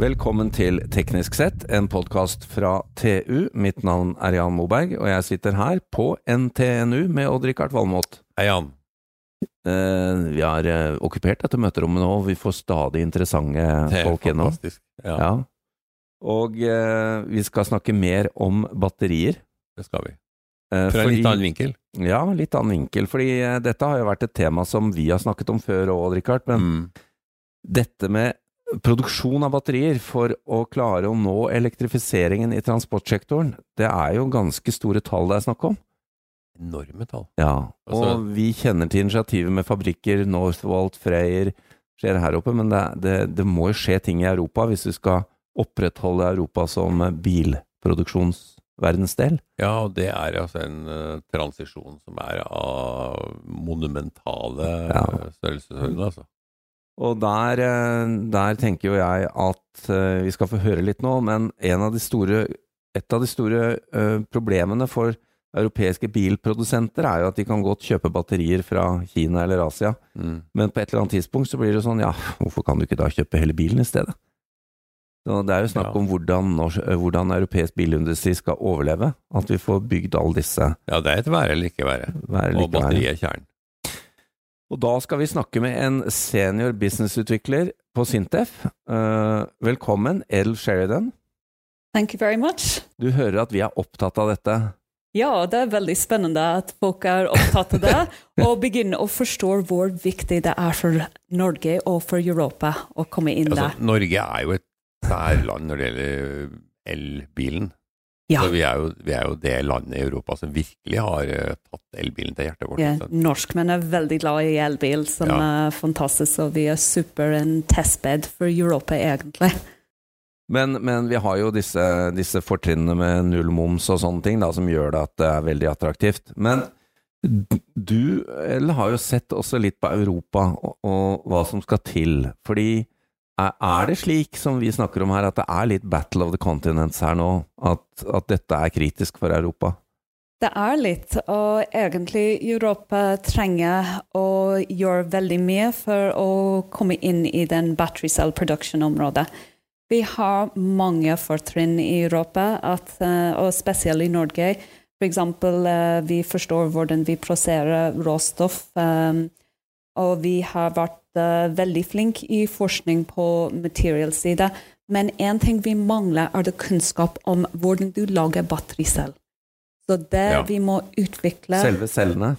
Velkommen til Teknisk sett, en podkast fra TU. Mitt navn er Jan Moberg, og jeg sitter her på NTNU med Odd-Rikard Valmot. Hei, Jan. Eh, vi har eh, okkupert dette møterommet nå, og vi får stadig interessante er folk fantastisk. Ja, Ja. Og eh, vi skal snakke mer om batterier. det skal vi. Eh, Fra en litt annen vinkel. Ja, litt annen vinkel. Fordi dette har jo vært et tema som vi har snakket om før òg, Odd-Rikard. Men Mm. dette med produksjon av batterier for å klare å nå elektrifiseringen i transportsektoren, det er jo ganske store tall det er snakk om. Enorme tall. Ja, Altså- og vi kjenner til initiativet med fabrikker, Northvolt, Freyr, skjer her oppe, men det, det, det må jo skje ting i Europa hvis vi skal opprettholde Europa som bilproduksjonsverdensdel. Ja, og det er altså en uh, transisjon som er av monumentale Ja. størrelsesorden, altså. Og der, eh, der tenker jo jeg at eh, vi skal få høre litt nå, men en av de store, et av de store eh, problemene for europeiske bilprodusenter er jo at de kan godt kjøpe batterier fra Kina eller Asia, Mm. men på et eller annet tidspunkt så blir det sånn, ja, hvorfor kan du ikke da kjøpe hele bilen i stedet? Så det er jo snakk om hvordan, norsk, hvordan europeisk bilindustri skal overleve, at vi får bygd alle disse Ja, det er et være eller ikke være. være Og batteriet batteri er kjernen. Og da skal vi snakke med en senior businessutvikler på Sintef. Uh, velkommen, Edel Sheridan. Thank you very much. Du hører at vi er opptatt av dette. Ja, det er veldig spennende at folk er opptatt av det, og begynner å forstå hvor viktig det er for Norge og for Europa å komme inn Altså, der. Norge er jo et særland når det gjelder elbilen. Ja. Så vi er, jo, vi er jo det landet i Europa som virkelig har uh, tatt elbilen til hjertet vårt. Ja. Norskmenn er veldig glad i elbil, som Ja. er fantastisk, og vi er super en testbed for Europa, egentlig. Men, men vi har jo disse, disse fortrinnene med nullmoms og sånne ting, da, som gjør det at det er veldig attraktivt. Men du eller, har jo sett også litt på Europa og, og hva som skal til. Fordi er, det slik som vi snakker om her, at det er litt battle of the continents her nå? At, at dette er kritisk for Europa? Det er litt, og egentlig Europa trenger å gjøre veldig mye for å komme inn i den battery cell production-området. Vi har mange fortrinn i Europa, at, eh, og spesielt i Norge. For eksempel, eh, vi forstår hvordan vi prosesserer råstoff, eh, og vi har vært eh, veldig flink i forskning på material-side. Men én ting vi mangler, er det kunnskap om hvordan du lager battericell. Så det Ja. vi må utvikle Selve cellene?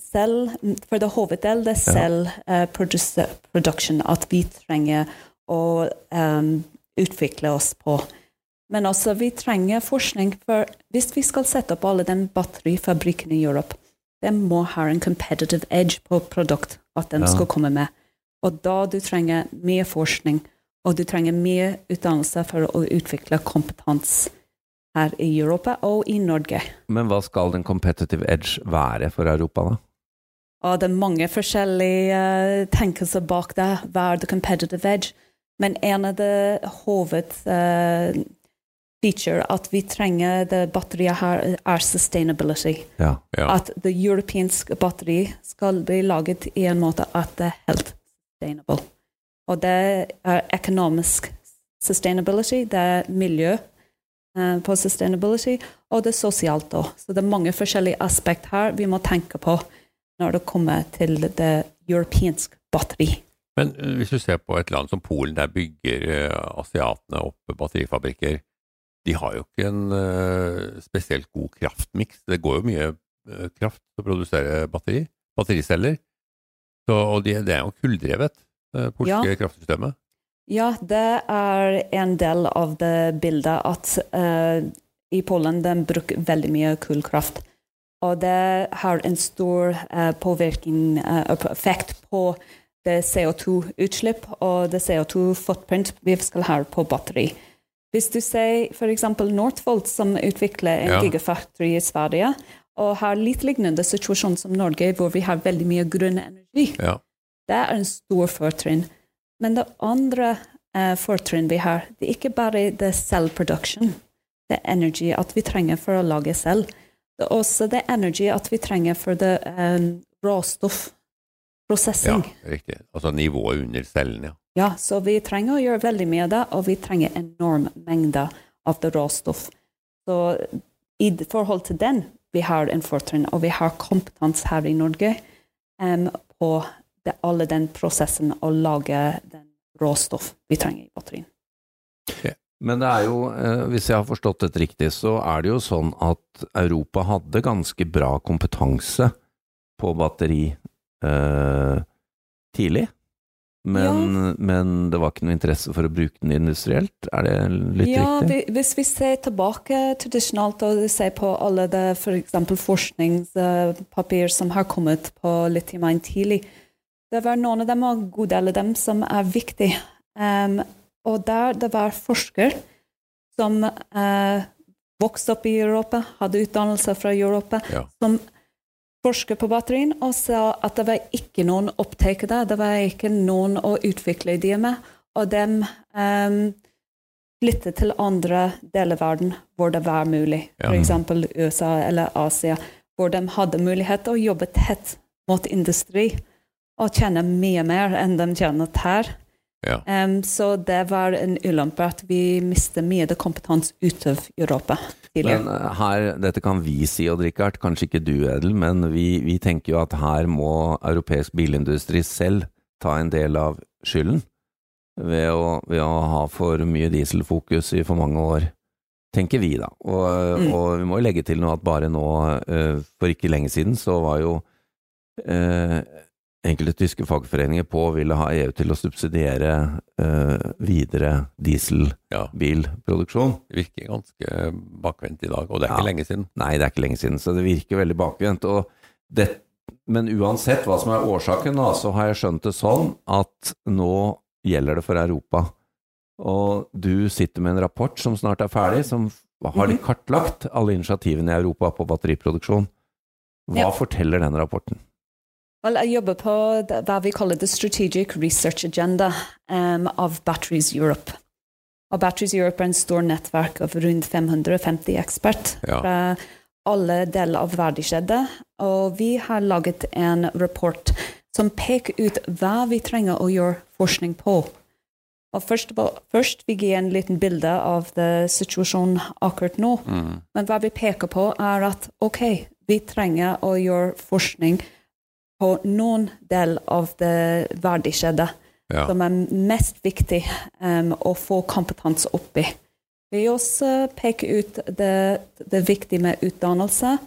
selv, for det hoveddel, det er Ja. selv eh, produce- production, at vi trenger å um, utvikle oss på. Men også vi trenger forskning, for hvis vi skal sette opp alle den batterifabrikken i Europe, de må ha en competitive edge på produkt, at de Ja. skal komme med. Og da du trenger mye forskning, og du trenger mye utdannelse for å utvikle kompetanse her i Europa og i Norge. Men hva skal den competitive edge være for Europa, da? Og det er mange forskjellige uh, tenkelser bak det. Hva er the competitive edge? Men en av de hoved uh, at vi trenger det batteriet her, er sustainability. Ja. Ja. At det europeiske batteriet skal bli laget i en måte at det er helt sustainable. Og det er økonomisk sustainability, det er miljø eh, på sustainability, og det er sosialt òg. Så det er mange forskjellige aspekt her vi må tenke på når det kommer til det europeiske batteri. Men eh, hvis du ser på et land som Polen, der bygger eh, asiatene opp batterifabrikker. De har jo ikke en spesielt god kraftmiks. Det går jo mye kraft til å produsere batteri, battericeller. Så, og det, det er jo kulldrevet, det polske Ja. kraftsystemet. Ja, det er en del av det bildet at uh, i Polen de bruker veldig mye kullkraft. Og det har en stor uh, påvirkning, uh, effekt på det CO2-utslipp og det CO2-footprint vi skal ha på batteri. Hvis du ser f.eks. Northvolt, som utvikler en Ja. gigafactory i Sverige, og har litt lignende situasjon som Norge, hvor vi har veldig mye grønn energi. Ja. Det er en stor fortrinn. Men det andre eh, fortrinn vi har, det er ikke bare det cell production. Det er energi at vi trenger for å lage selv. Det er også det energi at vi trenger for det um, råstoff. ja, riktig. Altså nivået under cellen, ja. Ja, så vi trenger å gjøre veldig mye av det, og vi trenger enorm mengde av det råstoff. Så i forhold til den, vi har en fortrinn, og vi har kompetanse her i Norge um, på det, alle den prosessen å lage den råstoff vi trenger i batterien. Men det er jo, eh, hvis jeg har forstått dette riktig, så er det jo sånn at Europa hadde ganske bra kompetanse på batteri eh, tidlig. Men, Ja. men det var ikke noe interesse for å bruke den industrielt, er det litt ja, riktig? Ja, hvis vi ser tilbake tradisjonalt og ser på alle det f.eks. forskningspapir som har kommet på lithium-ion tidlig, det var noen av dem og en god del av dem som er viktige. Um, og der det var forskere som uh, vokste opp i Europa, hadde utdannelse fra Europa, Ja. som forsker på batterien og sa at det var ikke noen opptak der, det var ikke noen å utvikle ideer med, og de um, flyttet til andre deler av verden hvor det var mulig, Ja. f.eks. USA eller Asia, hvor de hadde mulighet til å jobbe tett mot industri og tjene mye mer enn de tjener her. Ja. Um, så det var en ulempe at vi mistet mye av kompetanse ut Europa tidligere. Men eh, her, dette kan vi si, Odd Rikard, kanskje ikke du Edel, men vi, vi tenker jo at her må europeisk bilindustri selv ta en del av skylden ved å, ved å ha for mye dieselfokus i for mange år. Tenker vi, da. Og, Mm. og vi må jo legge til noe at bare nå, eh, for ikke lenge siden, så var jo eh, enkelte tyske fagforeninger på ville ha EU til å subsidiere eh, videre dieselbilproduksjon. Ja, det virker ganske bakvendt i dag, og det er Ja. ikke lenge siden. Nei, det er ikke lenge siden, så det virker veldig bakvendt. Og det, men uansett hva som er årsaken, da, så har jeg skjønt det sånn at nå gjelder det for Europa. Og du sitter med en rapport som snart er ferdig, som har litt kartlagt alle initiativene i Europa på batteriproduksjon. Hva Ja. forteller den rapporten? Vel, jeg jobber på hva vi kaller The Strategic Research Agenda um, av Batteries Europe. Og Batteries Europe er en stor nettverk av rundt 550 ekspert Ja. fra alle deler av verdikjedet. Og vi har laget en rapport som peker ut hva vi trenger å gjøre forskning på. Og først, først vi gir en liten bilde av situasjonen akkurat nå. Mm. Men hva vi peker på, er at ok, vi trenger å gjøre forskning på noen del av det verdikjedet Ja. som er mest viktig um, å få kompetanse opp i. Vi også peker ut det, det viktige med utdannelse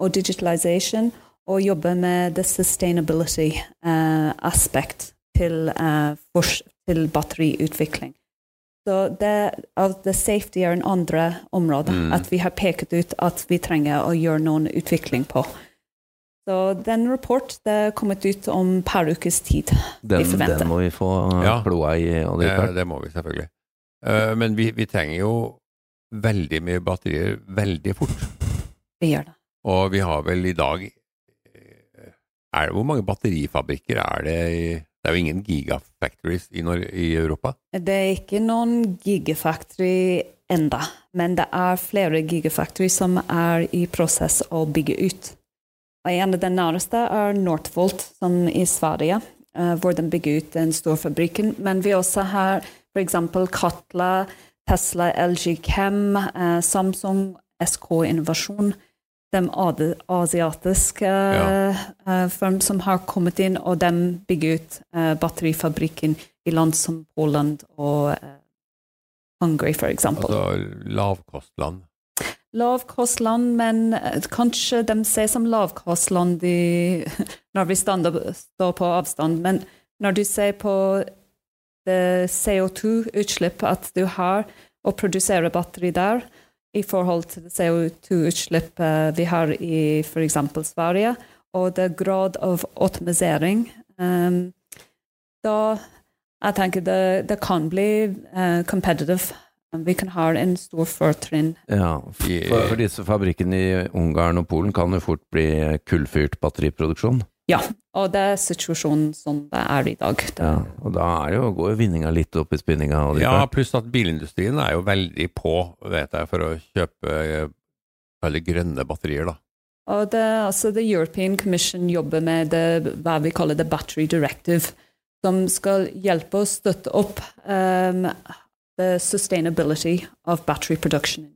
og digitalization, og jobber med the sustainability eh, aspect til, uh, til batteriutvikling. Så det, av det safety er en andre område Mm. at vi har peket ut at vi trenger å gjøre noen utvikling på. Så den rapport det er kommet ut om et par ukes tid. Den, den må vi få Ja. kloa i, Ja, Det, det må vi selvfølgelig. Uh, men vi, vi trenger jo veldig mye batterier veldig fort. Vi gjør det. Og vi har vel i dag eh, er det, Hvor mange batterifabrikker er det i Det er jo ingen gigafactories i, Nor i Europa? Det er ikke noen gigafactory enda, men det er flere gigafactory som er i prosess å bygge ut. Og en av de nærmeste er Northvolt, som i Sverige, eh, hvor de bygger ut den store fabrikken. Men vi også har f.eks. Katla, Tesla, LG Chem, eh, Samsung, SK Innovasjon. De asiatiske Ja. eh, firm som har kommet inn, og de bygger ut batterifabrikken i land som Poland og Hungary, eksempel. Altså lavkostland. Lavkostland, men eh, kanskje de ser som lavkostland når vi står på avstand. Men når du ser på det CO2-utslipp at du har å produsere batteri der, i forhold til det CO2-utslipp eh, vi har i f.eks. Sverige, og det grad av automatisering, um, da jeg tenker det, det kan bli uh, competitive. Vi kan ha en stor fortrinn Ja, for, for disse fabrikkene i Ungarn og Polen kan jo fort bli kullfyrt batteriproduksjon. Ja, og det er situasjonen som det er i dag. Det, Ja, og da er jo, går jo vinninga litt opp i spinninga. Ja, pluss at bilindustrien er jo veldig på, vet jeg, for å kjøpe eh, veldig grønne batterier, da. Og det, altså, The European Commission jobber med det, hva vi kaller the battery directive, som skal hjelpe å støtte opp um, the sustainability of battery production.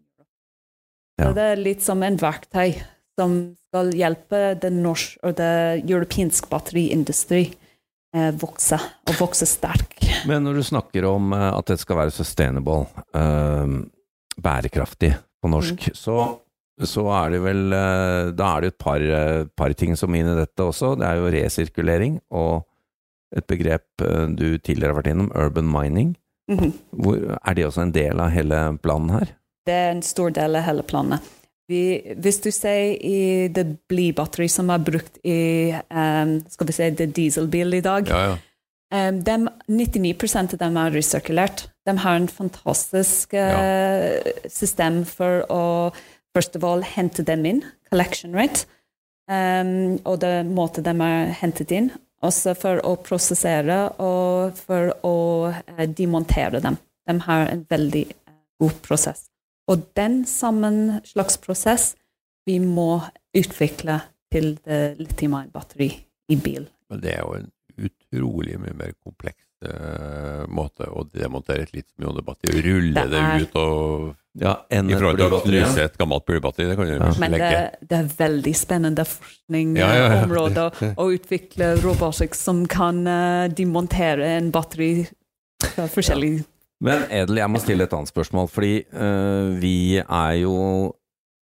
Ja. Det er litt som en verktøy som skal hjelpe den norsk og det europeisk batteriindustri eh, vokse, og vokse sterk. Men når du snakker om eh, at det skal være sustainable, eh, bærekraftig på norsk, så, så er det vel eh, Da er det et par, eh, par ting som er inne i dette også. Det er jo resirkulering og et begrep du tidligere har vært innom, urban mining. Mhm. Hvor, er det også en del av hele planen her? Det er en stor del av hele planen. Vi, hvis du ser i det blybatteriet som er brukt i um, skal vi si, det dieselbil i dag, Ja, ja. um, dem, 99% av dem er resirkulert. De har en fantastisk uh, system for å først av all hente dem inn, collection rate, um, og det måte de er hentet inn, også for å prosessere og for å eh, demontere dem. De har en veldig eh, god prosess. Og den sammen slags prosess vi må utvikle til det lithium-batteri i bil. Men det er jo en utrolig mye mer kompleks eh, måte å demontere et litium-ionebatteri. Rulle Det det, er- ut og Ja, I forhold til å knuse et gammelt blybatteri, det kan du Ja. Men det, det er veldig spennende Ja, ja, ja. å utvikle robotikk som kan eh, demontere en batteri fra forskjellige Men Edel, jeg må stille et annet spørsmål, fordi uh, vi er jo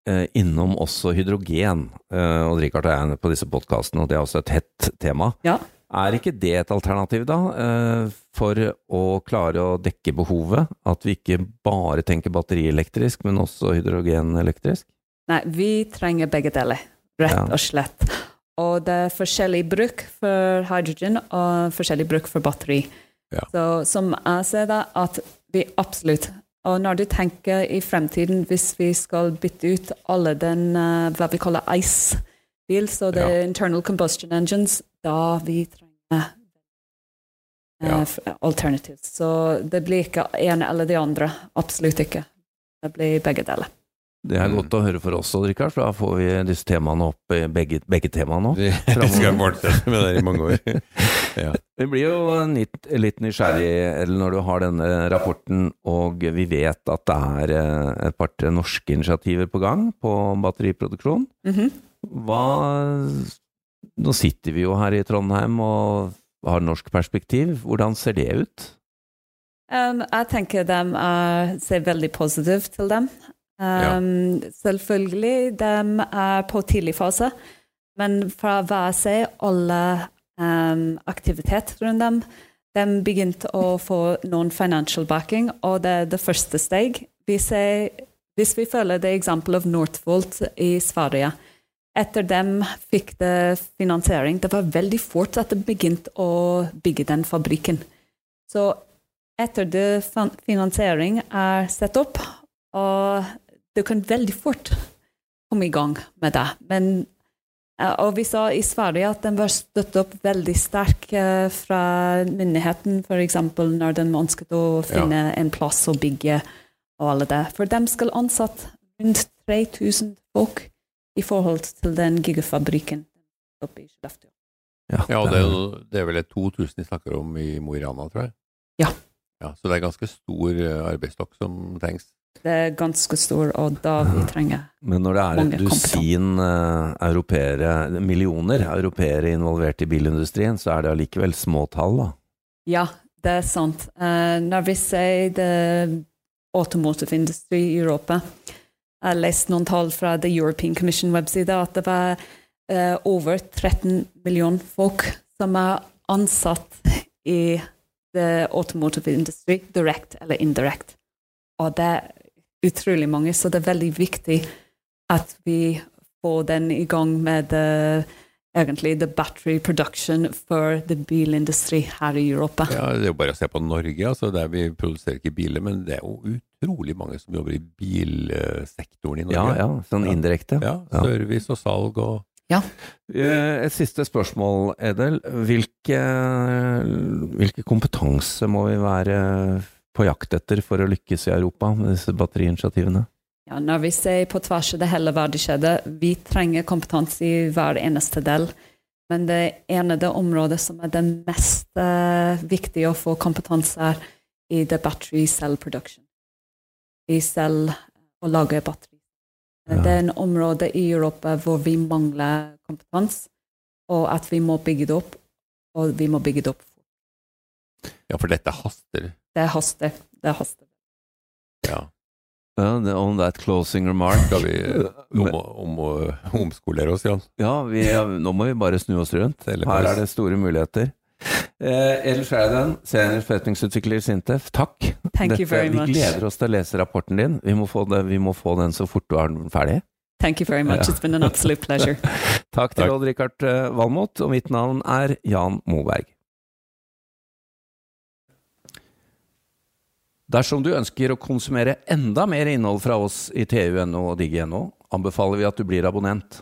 eh, innom også hydrogen. eh, og Richard og er på disse podkastene, og det er også et hett tema. Ja. Er ikke det et alternativ, da, eh, for å klare å dekke behovet? At vi ikke bare tenker batterielektrisk, men også hydrogenelektrisk? Nei, vi trenger begge deler, rett og slett. Og det er forskjellig bruk for hydrogen og forskjellig bruk for batteri. Ja. Så som jeg ser det, at vi absolutt Og når du tenker i fremtiden, hvis vi skal bytte ut alle den eh, hva vi kaller ICE-bil, så det er internal combustion engines, da vi trenger Ja. f- alternatives. Så det blir ikke ene eller de andre. Absolutt ikke. Det blir begge deler. Det er Mm. godt å høre for oss, òg, Rikard, for da får vi disse temaene opp, i begge, begge temaene nå. Vi skal fortsette med det i mange år. Ja. Vi blir jo litt, litt nysgjerrig eller når du har denne rapporten, og vi vet at det er eh, et par-tre norske initiativer på gang på batteriproduksjon. Mhm. Hva Nå sitter vi jo her i Trondheim og har norsk perspektiv. Hvordan ser det ut? Um, jeg tenker de er, ser veldig positivt til dem. Um, Selvfølgelig, de er på tidlig fase, men fra hva jeg ser, alle um, aktivitet rundt dem, de begynte å få noen financial backing, og det er det første steg. Vi ser, hvis vi følger det eksempelet av Northvolt i Sverige, etter dem fikk det finansiering. Det var veldig fort at de begynte å bygge den fabrikken. Så etter det finansiering er satt opp, og du kan veldig fort komme i gang med det. Men, og vi sa i Sverige at den var støttet opp veldig sterk eh, fra myndigheten, f.eks. når de ønsket å finne en plass å bygge og alle det. For de skal ansette rundt 3000 folk i forhold til den gigafabrikken oppe i Skellefteå. Ja, og det er, det er vel et 2000 vi snakker om i Mo i Rana, tror jeg. Ja. ja. Så det er ganske stor eh, arbeidsstokk som trengs. Det er ganske stor, og da vi trenger Men når det er et dusin uh, europeere, millioner europeere involvert i bilindustrien, så er det allikevel små tall, da. Ja, det er sant. Eh, når vi sier det automotive industry i Europa Jeg har lest noen tall fra The European Commission webside at det var uh, over 13 millioner folk som er ansatt i the automotive industry, direct eller indirect. Og det er utrolig mange, så det er veldig viktig at vi får den i gang med the, egentlig the battery production for the bilindustri her i Europa. Ja, Det er jo bare å se på Norge, altså, der vi produserer ikke biler, men det er jo utrolig mange som jobber i bilsektoren i Ja, Norge. ja, sånn indirekte. Ja, Ja. service og salg og ja. Et siste spørsmål, Edel. Hvilke, hvilke kompetanse må vi være på jakt etter for å lykkes i Europa med disse batteriinitiativene? Ja, når vi ser på tvers av det hele verdikjedet, vi trenger kompetanse i hver eneste del. Men det ene det området som er det mest uh, viktige å få kompetanse er i the battery cell production. I selger å lage batteri. Ja. Det er en område i Europa hvor vi mangler kompetanse, og at vi må bygge det opp, og vi må bygge det opp Ja, for dette haster? Det haster. Det haster. Ja. Ja, on that closing remark. Skal vi om, om, om, omskolere oss, Jan? Ja, vi, nå må vi bare snu oss rundt. Her er det store muligheter. Eh, er den senior forretningsutvikler i Sintef, takk. Thank Dette, vi gleder oss til å lese rapporten din. Vi må få, det, vi må få den så fort du har den ferdig. Thank you very much. Ja. It's been an absolute pleasure. takk til Odd-Rikard eh, Valmot, og mitt navn er Jan Moberg. Dersom du ønsker å konsumere enda mer innhold fra oss i TU.no og Digi.no, anbefaler vi at du blir abonnent.